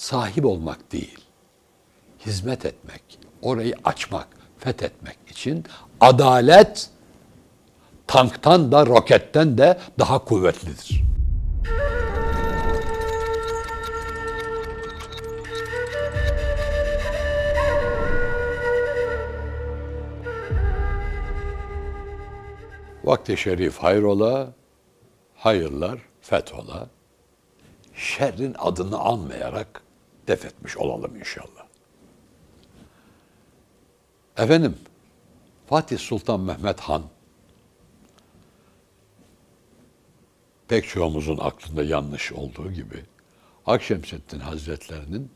sahip olmak değil, hizmet etmek, orayı açmak, fethetmek için adalet tanktan da roketten de daha kuvvetlidir. Vakti şerif hayrola, hayırlar fethola. Şerrin adını anmayarak def etmiş olalım inşallah. Efendim, Fatih Sultan Mehmet Han pek çoğumuzun aklında yanlış olduğu gibi Akşemseddin Hazretlerinin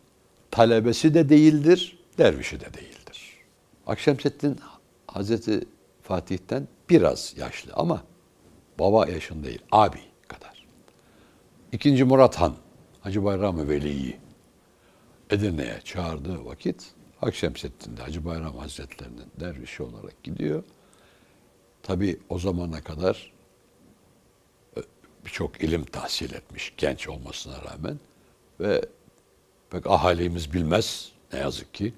talebesi de değildir, dervişi de değildir. Akşemseddin Hazreti Fatih'ten biraz yaşlı ama baba yaşında değil, abi kadar. İkinci Murat Han, Hacı Bayram Veli'yi Edirne'ye çağırdığı vakit Akşemseddin de Hacı Bayram Hazretlerinin dervişi olarak gidiyor. Tabi o zamana kadar e, birçok ilim tahsil etmiş genç olmasına rağmen ve pek ahalimiz bilmez ne yazık ki.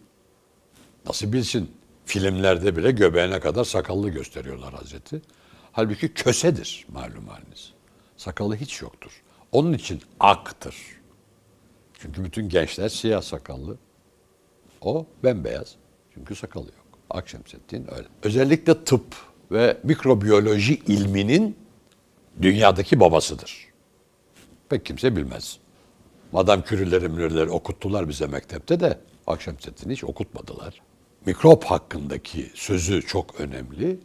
Nasıl bilsin? Filmlerde bile göbeğine kadar sakallı gösteriyorlar Hazreti. Halbuki kösedir malum haliniz. Sakalı hiç yoktur. Onun için aktır. Çünkü bütün gençler siyah sakallı. O bembeyaz. Çünkü sakalı yok. Akşemseddin öyle. Özellikle tıp ve mikrobiyoloji ilminin dünyadaki babasıdır. Pek kimse bilmez. Madam Kürüleri mürleri okuttular bize mektepte de Akşemseddin'i hiç okutmadılar. Mikrop hakkındaki sözü çok önemli.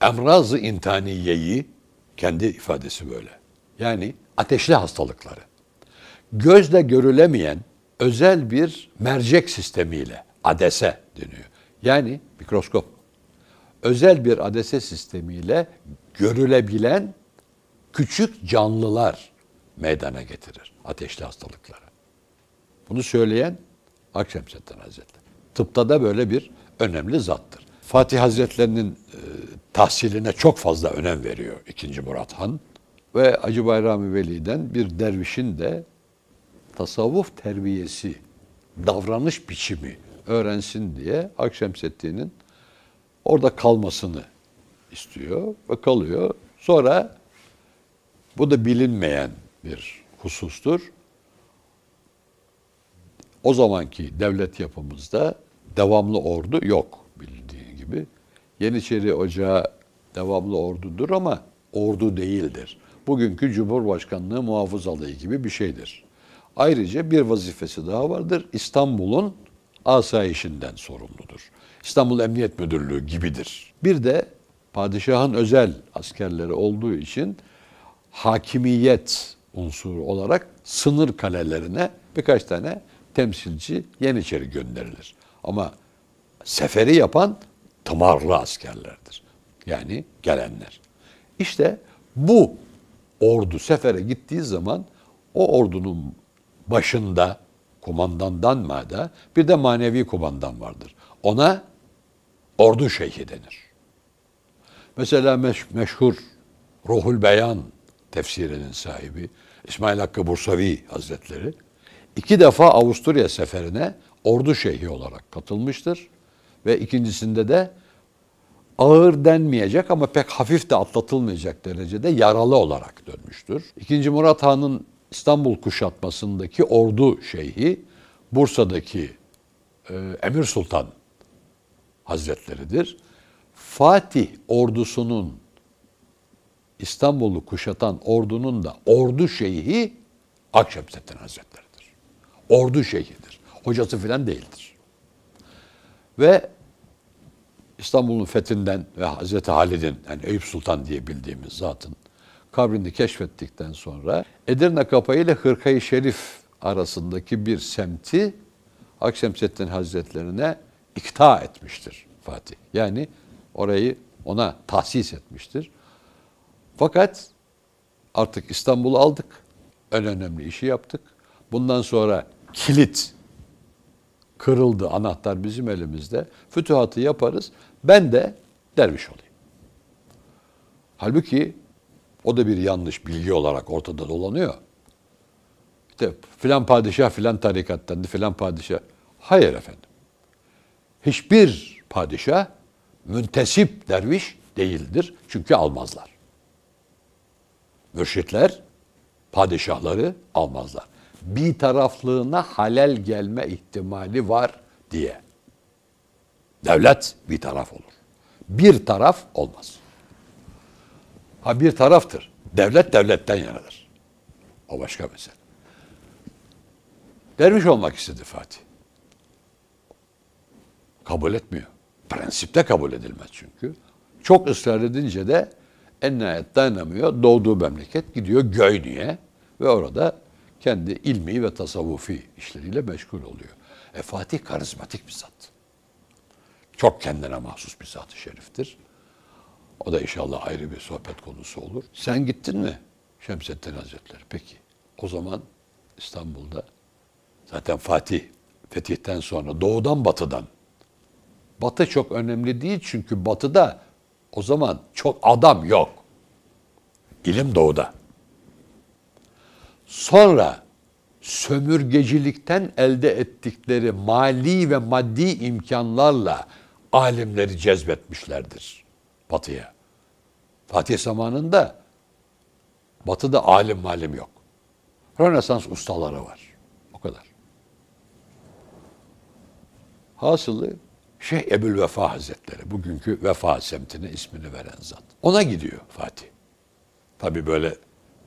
Emraz-ı intaniyeyi kendi ifadesi böyle. Yani ateşli hastalıkları. Gözle görülemeyen özel bir mercek sistemiyle adese deniyor. Yani mikroskop. Özel bir adese sistemiyle görülebilen küçük canlılar meydana getirir ateşli hastalıkları. Bunu söyleyen Akşemseddin Hazretleri. Tıpta da böyle bir önemli zattır. Fatih Hazretlerinin e, tahsiline çok fazla önem veriyor 2. Murat Han ve Hacı Bayrami Veli'den bir dervişin de tasavvuf terbiyesi, davranış biçimi öğrensin diye Akşemseddin'in orada kalmasını istiyor ve kalıyor. Sonra bu da bilinmeyen bir husustur. O zamanki devlet yapımızda devamlı ordu yok bildiğin gibi. Yeniçeri Ocağı devamlı ordudur ama ordu değildir. Bugünkü Cumhurbaşkanlığı muhafız alayı gibi bir şeydir. Ayrıca bir vazifesi daha vardır. İstanbul'un asayişinden sorumludur. İstanbul Emniyet Müdürlüğü gibidir. Bir de padişahın özel askerleri olduğu için hakimiyet unsuru olarak sınır kalelerine birkaç tane temsilci Yeniçeri gönderilir. Ama seferi yapan tımarlı askerlerdir. Yani gelenler. İşte bu ordu sefere gittiği zaman o ordunun başında kumandandan mada bir de manevi kumandan vardır. Ona ordu şeyhi denir. Mesela meş, meşhur Ruhul Beyan tefsirinin sahibi İsmail Hakkı Bursavi Hazretleri iki defa Avusturya seferine ordu şeyhi olarak katılmıştır. Ve ikincisinde de ağır denmeyecek ama pek hafif de atlatılmayacak derecede yaralı olarak dönmüştür. İkinci Murat Han'ın İstanbul kuşatmasındaki ordu şeyhi Bursa'daki e, Emir Sultan Hazretleridir. Fatih ordusunun İstanbul'u kuşatan ordunun da ordu şeyhi Akşemseddin Hazretleridir. Ordu şeyhidir. Hocası filan değildir. Ve İstanbul'un fethinden ve Hazreti Halid'in yani Eyüp Sultan diye bildiğimiz zatın kabrini keşfettikten sonra Edirne Kapayı ile Hırkayı Şerif arasındaki bir semti Akşemseddin Hazretlerine ikta etmiştir Fatih. Yani orayı ona tahsis etmiştir. Fakat artık İstanbul'u aldık. En önemli işi yaptık. Bundan sonra kilit kırıldı. Anahtar bizim elimizde. Fütühatı yaparız. Ben de derviş olayım. Halbuki o da bir yanlış bilgi olarak ortada dolanıyor. işte filan padişah filan tarikattandı filan padişah. Hayır efendim. Hiçbir padişah müntesip derviş değildir. Çünkü almazlar. Mürşitler padişahları almazlar. Bir taraflığına halel gelme ihtimali var diye. Devlet bir taraf olur. Bir taraf olmaz. Ha bir taraftır. Devlet devletten yanadır. O başka mesele. Derviş olmak istedi Fatih. Kabul etmiyor. Prensipte kabul edilmez çünkü. Çok ısrar edince de en nihayet dayanamıyor. Doğduğu memleket gidiyor Göynü'ye ve orada kendi ilmi ve tasavvufi işleriyle meşgul oluyor. E Fatih karizmatik bir zat. Çok kendine mahsus bir zat-ı şeriftir. O da inşallah ayrı bir sohbet konusu olur. Sen gittin mi Şemsettin Hazretleri? Peki. O zaman İstanbul'da zaten Fatih fetihten sonra doğudan batıdan Batı çok önemli değil çünkü batıda o zaman çok adam yok. İlim doğuda. Sonra sömürgecilikten elde ettikleri mali ve maddi imkanlarla alimleri cezbetmişlerdir batıya. Fatih zamanında batıda alim malim yok. Rönesans ustaları var. O kadar. Hasılı Şeyh Ebul Vefa Hazretleri, bugünkü Vefa semtine ismini veren zat. Ona gidiyor Fatih. Tabi böyle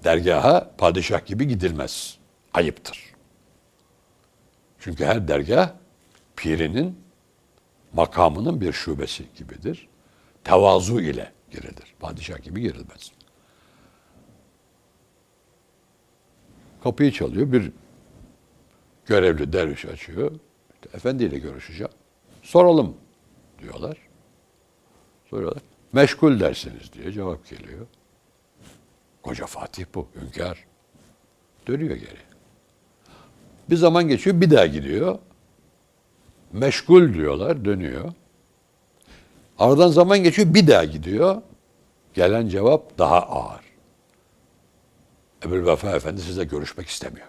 dergaha padişah gibi gidilmez. Ayıptır. Çünkü her dergah pirinin makamının bir şubesi gibidir. Tevazu ile girilir. Padişah gibi girilmez. Kapıyı çalıyor. Bir görevli derviş açıyor. İşte, Efendiyle görüşeceğim. Soralım diyorlar. Soruyorlar. Meşgul dersiniz diye cevap geliyor. Koca Fatih bu, hünkâr. Dönüyor geri. Bir zaman geçiyor, bir daha gidiyor. Meşgul diyorlar, dönüyor. Aradan zaman geçiyor, bir daha gidiyor. Gelen cevap daha ağır. Ebu'l Vefa Efendi sizle görüşmek istemiyor.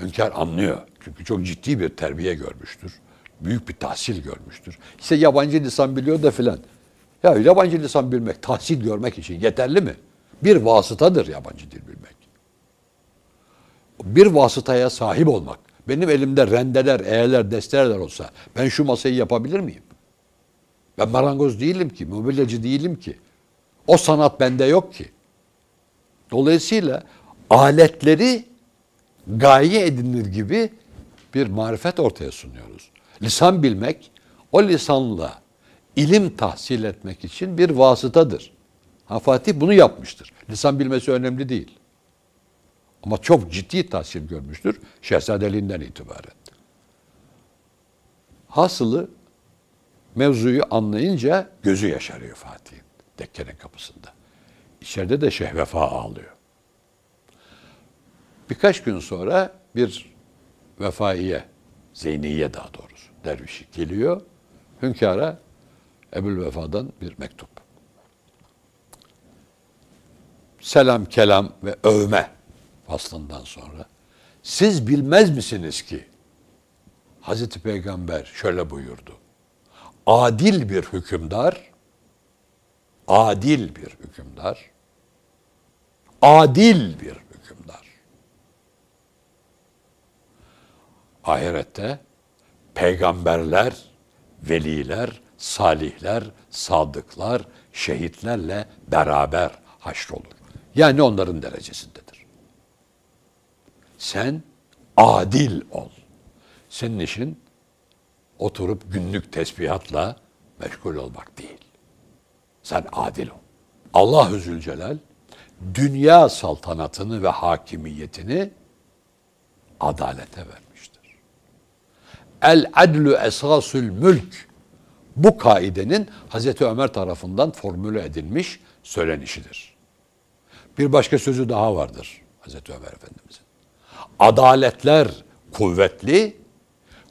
Hünkâr anlıyor. Çünkü çok ciddi bir terbiye görmüştür. Büyük bir tahsil görmüştür. İşte yabancı lisan biliyor da filan. Ya yabancı lisan bilmek, tahsil görmek için yeterli mi? Bir vasıtadır yabancı dil bilmek. Bir vasıtaya sahip olmak. Benim elimde rendeler, eğerler, desteler olsa ben şu masayı yapabilir miyim? Ben marangoz değilim ki, mobilyacı değilim ki. O sanat bende yok ki. Dolayısıyla aletleri gaye edinir gibi bir marifet ortaya sunuyoruz. Lisan bilmek, o lisanla ilim tahsil etmek için bir vasıtadır. Ha Fatih bunu yapmıştır. Lisan bilmesi önemli değil. Ama çok ciddi tahsil görmüştür şehzadeliğinden itibaren. Hasılı mevzuyu anlayınca gözü yaşarıyor Fatih'in dekkenin kapısında. İçeride de Şeyh Vefa ağlıyor. Birkaç gün sonra bir vefaiye, Zeyniye daha doğrusu, dervişi geliyor. Hünkâra Ebul Vefa'dan bir mektup. Selam, kelam ve övme faslından sonra siz bilmez misiniz ki Hazreti Peygamber şöyle buyurdu. Adil bir hükümdar, adil bir hükümdar, adil bir hükümdar. Ahirette peygamberler, veliler, salihler, sadıklar, şehitlerle beraber haşrolur. Yani onların derecesindedir. Sen adil ol. Senin işin oturup günlük tesbihatla meşgul olmak değil. Sen adil ol. Allah-u Zülcelal dünya saltanatını ve hakimiyetini adalete vermiştir. El adlu esasül mülk bu kaidenin Hazreti Ömer tarafından formüle edilmiş söylenişidir. Bir başka sözü daha vardır Hazreti Ömer Efendimizin. Adaletler kuvvetli,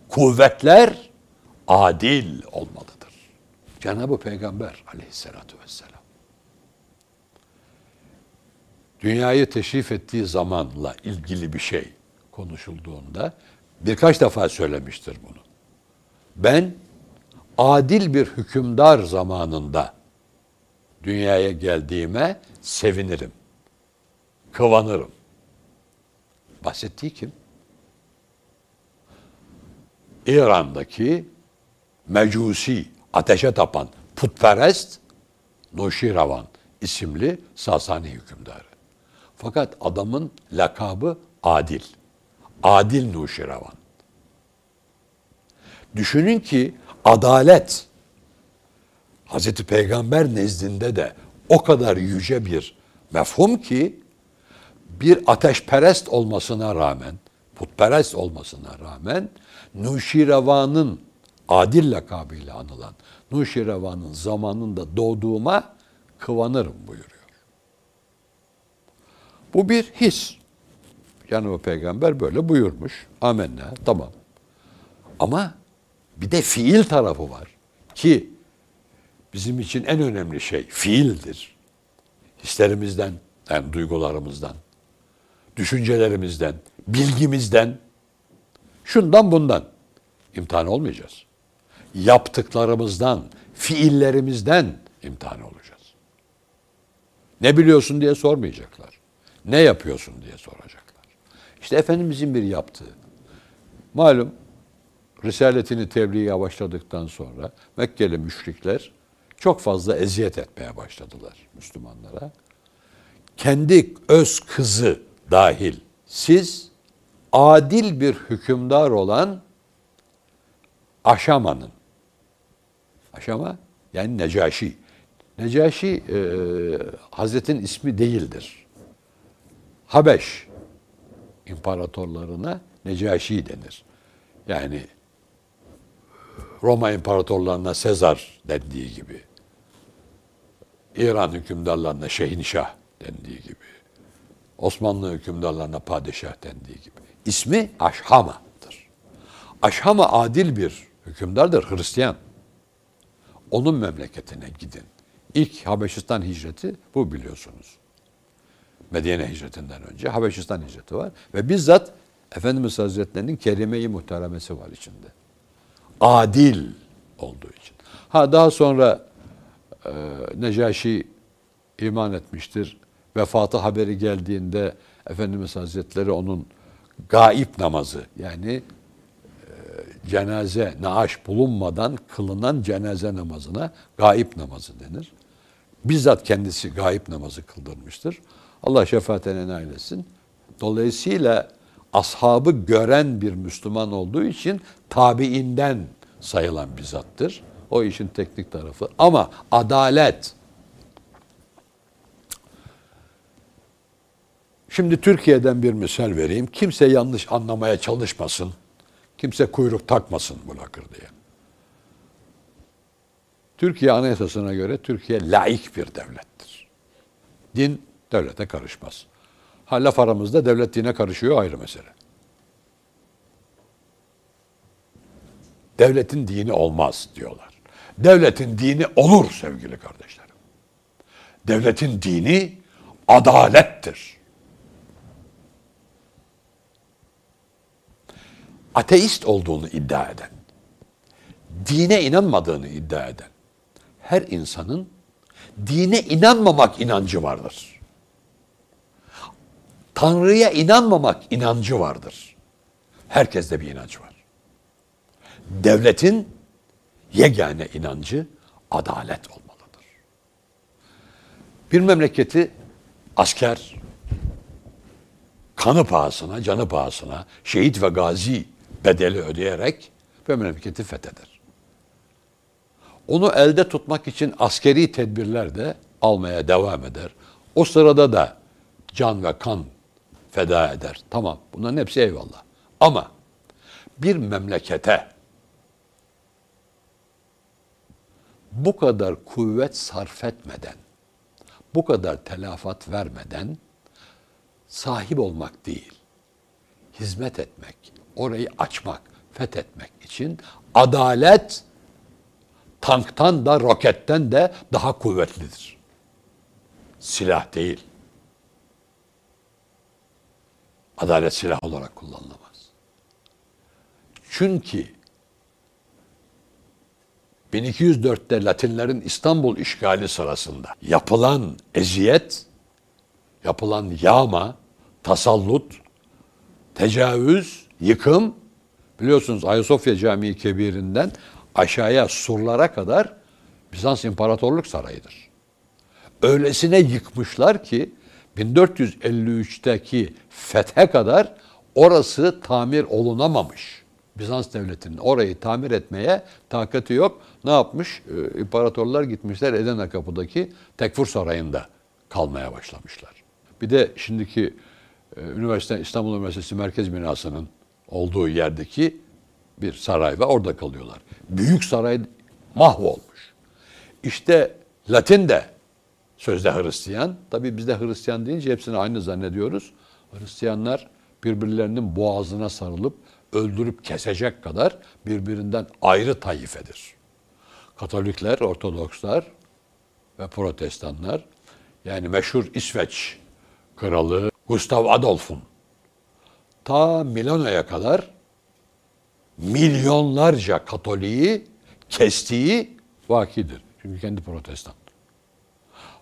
kuvvetler adil olmalıdır. Cenab-ı Peygamber aleyhissalatu vesselam dünyayı teşrif ettiği zamanla ilgili bir şey konuşulduğunda birkaç defa söylemiştir bunu. Ben adil bir hükümdar zamanında dünyaya geldiğime sevinirim. Kıvanırım. Bahsettiği kim? İran'daki mecusi, ateşe tapan, putperest Nuşiravan isimli Sasani hükümdarı. Fakat adamın lakabı Adil. Adil Nuşiravan. Düşünün ki adalet Hazreti Peygamber nezdinde de o kadar yüce bir mefhum ki bir ateşperest olmasına rağmen, putperest olmasına rağmen Nuşirevan'ın adil lakabıyla anılan Nuşirevan'ın zamanında doğduğuma kıvanırım buyuruyor. Bu bir his. Yani o peygamber böyle buyurmuş. Amenna tamam. Ama bir de fiil tarafı var ki bizim için en önemli şey fiildir. Hislerimizden, yani duygularımızdan, düşüncelerimizden, bilgimizden, şundan bundan imtihan olmayacağız. Yaptıklarımızdan, fiillerimizden imtihan olacağız. Ne biliyorsun diye sormayacaklar. Ne yapıyorsun diye soracaklar. İşte Efendimizin bir yaptığı. Malum Risaletini tebliğe başladıktan sonra Mekkeli müşrikler çok fazla eziyet etmeye başladılar Müslümanlara. Kendi öz kızı dahil siz adil bir hükümdar olan Aşama'nın Aşama yani Necaşi. Necaşi e, Hazretin ismi değildir. Habeş imparatorlarına Necaşi denir. Yani Roma imparatorlarına Sezar dendiği gibi, İran hükümdarlarına Şehinşah dendiği gibi, Osmanlı hükümdarlarına padişah dendiği gibi. İsmi Aşhama'dır. Aşhama adil bir hükümdardır, Hristiyan. Onun memleketine gidin. İlk Habeşistan hicreti bu biliyorsunuz. Medine hicretinden önce Habeşistan hicreti var. Ve bizzat Efendimiz Hazretleri'nin kerime-i muhteremesi var içinde adil olduğu için. Ha daha sonra e, Necaşi iman etmiştir. Vefatı haberi geldiğinde Efendimiz Hazretleri onun gaip namazı yani e, cenaze, naaş bulunmadan kılınan cenaze namazına gaip namazı denir. Bizzat kendisi gaip namazı kıldırmıştır. Allah şefaatine nail etsin. Dolayısıyla ashabı gören bir Müslüman olduğu için tabiinden sayılan bir zattır. O işin teknik tarafı. Ama adalet Şimdi Türkiye'den bir misal vereyim. Kimse yanlış anlamaya çalışmasın. Kimse kuyruk takmasın bu lakır diye. Türkiye Anayasası'na göre Türkiye laik bir devlettir. Din devlete karışmaz. Ha laf aramızda devlet dine karışıyor ayrı mesele. Devletin dini olmaz diyorlar. Devletin dini olur sevgili kardeşlerim. Devletin dini adalettir. Ateist olduğunu iddia eden, dine inanmadığını iddia eden her insanın dine inanmamak inancı vardır. Tanrı'ya inanmamak inancı vardır. Herkeste bir inanç var. Devletin yegane inancı adalet olmalıdır. Bir memleketi asker kanı pahasına, canı pahasına, şehit ve gazi bedeli ödeyerek memleketi fetheder. Onu elde tutmak için askeri tedbirler de almaya devam eder. O sırada da can ve kan feda eder. Tamam bunların hepsi eyvallah. Ama bir memlekete bu kadar kuvvet sarf etmeden, bu kadar telafat vermeden sahip olmak değil, hizmet etmek, orayı açmak, fethetmek için adalet tanktan da roketten de daha kuvvetlidir. Silah değil. Adalet silah olarak kullanılamaz. Çünkü 1204'te Latinlerin İstanbul işgali sırasında yapılan eziyet, yapılan yağma, tasallut, tecavüz, yıkım biliyorsunuz Ayasofya Camii Kebir'inden aşağıya surlara kadar Bizans İmparatorluk Sarayı'dır. Öylesine yıkmışlar ki 1453'teki fethe kadar orası tamir olunamamış. Bizans devletinin orayı tamir etmeye takati yok. Ne yapmış? Ee, İmparatorlar gitmişler Edirne Kapı'daki Tekfur Sarayı'nda kalmaya başlamışlar. Bir de şimdiki e, üniversite İstanbul Üniversitesi Merkez Binası'nın olduğu yerdeki bir saray ve orada kalıyorlar. Büyük saray mahvolmuş. İşte Latin de sözde Hristiyan. Tabii biz de Hristiyan deyince hepsini aynı zannediyoruz. Hristiyanlar birbirlerinin boğazına sarılıp öldürüp kesecek kadar birbirinden ayrı taifedir. Katolikler, Ortodokslar ve Protestanlar yani meşhur İsveç kralı Gustav Adolf'un ta Milano'ya kadar milyonlarca Katoliği kestiği vakidir. Çünkü kendi protestan.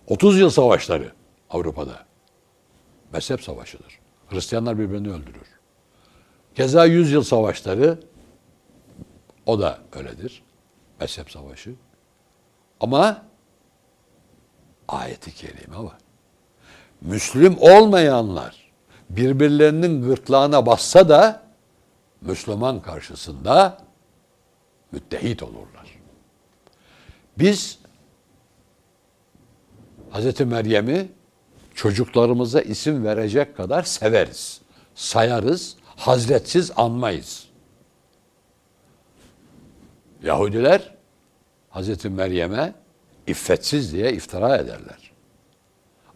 30 yıl savaşları Avrupa'da. Mezhep savaşıdır. Hristiyanlar birbirini öldürür. Keza 100 yıl savaşları o da öyledir. Mezhep savaşı. Ama ayeti kerime var. Müslüm olmayanlar birbirlerinin gırtlağına bassa da Müslüman karşısında müttehit olurlar. Biz Hz. Meryem'i çocuklarımıza isim verecek kadar severiz, sayarız, hazretsiz anmayız. Yahudiler Hz. Meryem'e iffetsiz diye iftira ederler.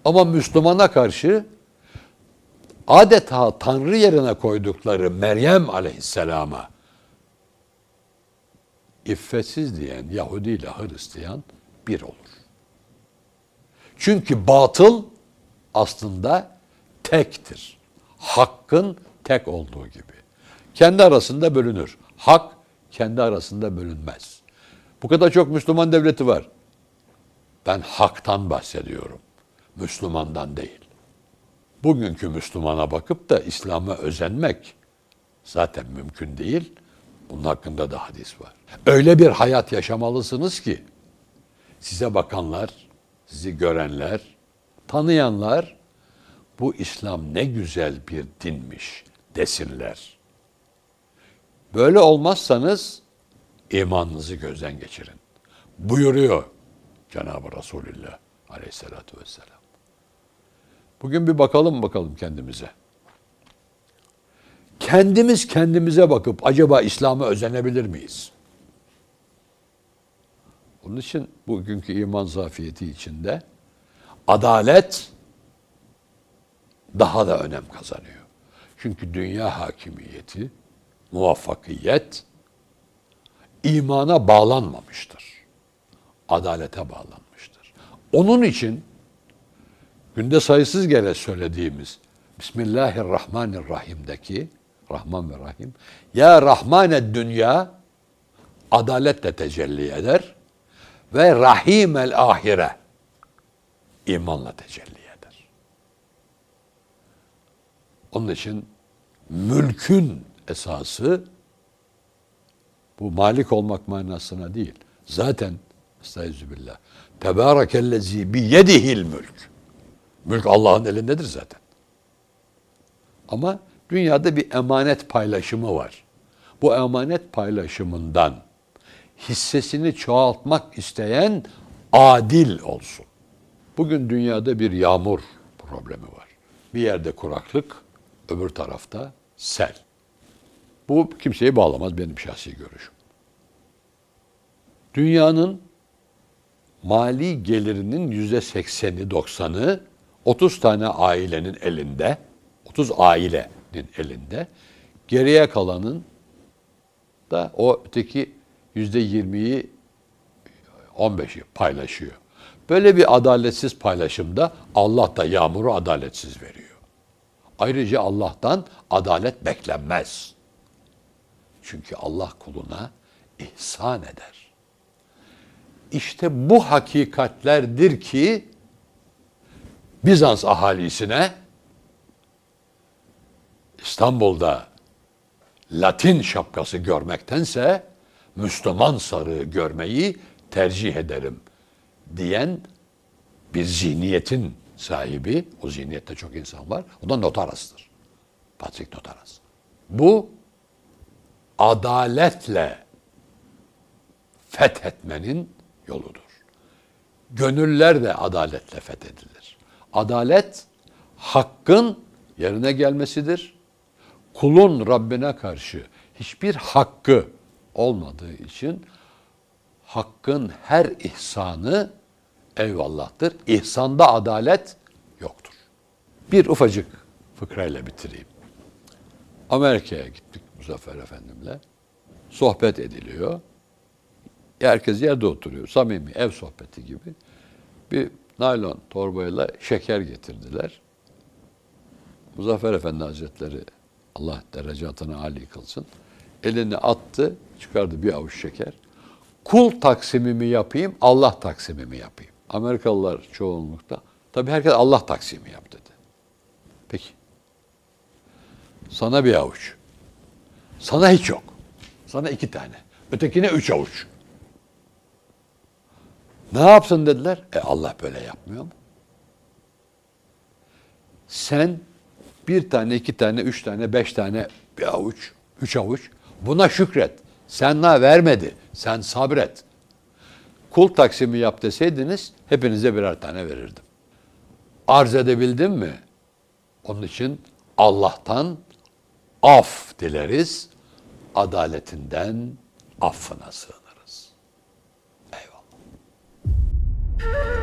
Ama Müslümana karşı adeta Tanrı yerine koydukları Meryem aleyhisselama iffetsiz diyen Yahudi ile Hristiyan bir olur. Çünkü batıl aslında tektir. Hakkın tek olduğu gibi. Kendi arasında bölünür. Hak kendi arasında bölünmez. Bu kadar çok Müslüman devleti var. Ben haktan bahsediyorum. Müslümandan değil. Bugünkü Müslümana bakıp da İslam'a özenmek zaten mümkün değil. Bunun hakkında da hadis var. Öyle bir hayat yaşamalısınız ki size bakanlar, sizi görenler, tanıyanlar bu İslam ne güzel bir dinmiş desinler. Böyle olmazsanız imanınızı gözden geçirin. Buyuruyor Cenab-ı Resulullah aleyhissalatü vesselam. Bugün bir bakalım bakalım kendimize. Kendimiz kendimize bakıp acaba İslam'a özenebilir miyiz? Onun için bugünkü iman zafiyeti içinde adalet daha da önem kazanıyor. Çünkü dünya hakimiyeti, muvaffakiyet imana bağlanmamıştır. Adalete bağlanmıştır. Onun için günde sayısız kere söylediğimiz Bismillahirrahmanirrahim'deki Rahman ve Rahim Ya Rahmane dünya adaletle tecelli eder ve Rahim el ahire imanla tecelli eder. Onun için mülkün esası bu malik olmak manasına değil. Zaten estağfirullah. Tebârekellezî biyedihil mülk. Mülk Allah'ın elindedir zaten. Ama dünyada bir emanet paylaşımı var. Bu emanet paylaşımından hissesini çoğaltmak isteyen adil olsun. Bugün dünyada bir yağmur problemi var. Bir yerde kuraklık, öbür tarafta sel. Bu kimseyi bağlamaz benim şahsi görüşüm. Dünyanın mali gelirinin yüzde sekseni, doksanı 30 tane ailenin elinde, 30 ailenin elinde. Geriye kalanın da o öteki yüzde yirmiyi 15'i paylaşıyor. Böyle bir adaletsiz paylaşımda Allah da yağmuru adaletsiz veriyor. Ayrıca Allah'tan adalet beklenmez. Çünkü Allah kuluna ihsan eder. İşte bu hakikatlerdir ki Bizans ahalisine İstanbul'da Latin şapkası görmektense Müslüman sarığı görmeyi tercih ederim diyen bir zihniyetin sahibi, o zihniyette çok insan var, o da Notaras'tır. Patrick Notaras. Bu adaletle fethetmenin yoludur. Gönüller de adaletle fethedilir. Adalet hakkın yerine gelmesidir. Kulun Rabbine karşı hiçbir hakkı olmadığı için hakkın her ihsanı eyvallah'tır. İhsanda adalet yoktur. Bir ufacık fıkrayla bitireyim. Amerika'ya gittik Muzaffer Efendim'le. Sohbet ediliyor. Herkes yerde oturuyor. Samimi ev sohbeti gibi. Bir naylon torbayla şeker getirdiler. Muzaffer Efendi Hazretleri Allah derecatını âli kılsın. Elini attı, çıkardı bir avuç şeker. Kul taksimimi yapayım, Allah taksimimi yapayım. Amerikalılar çoğunlukta. Tabii herkes Allah taksimi yap dedi. Peki. Sana bir avuç. Sana hiç yok. Sana iki tane. Ötekine üç avuç. Ne yapsın dediler. E Allah böyle yapmıyor mu? Sen bir tane, iki tane, üç tane, beş tane, bir avuç, üç avuç. Buna şükret. Sen na vermedi. Sen sabret. Kul taksimi yap deseydiniz hepinize birer tane verirdim. Arz edebildim mi? Onun için Allah'tan af dileriz. Adaletinden affına sığınırız. you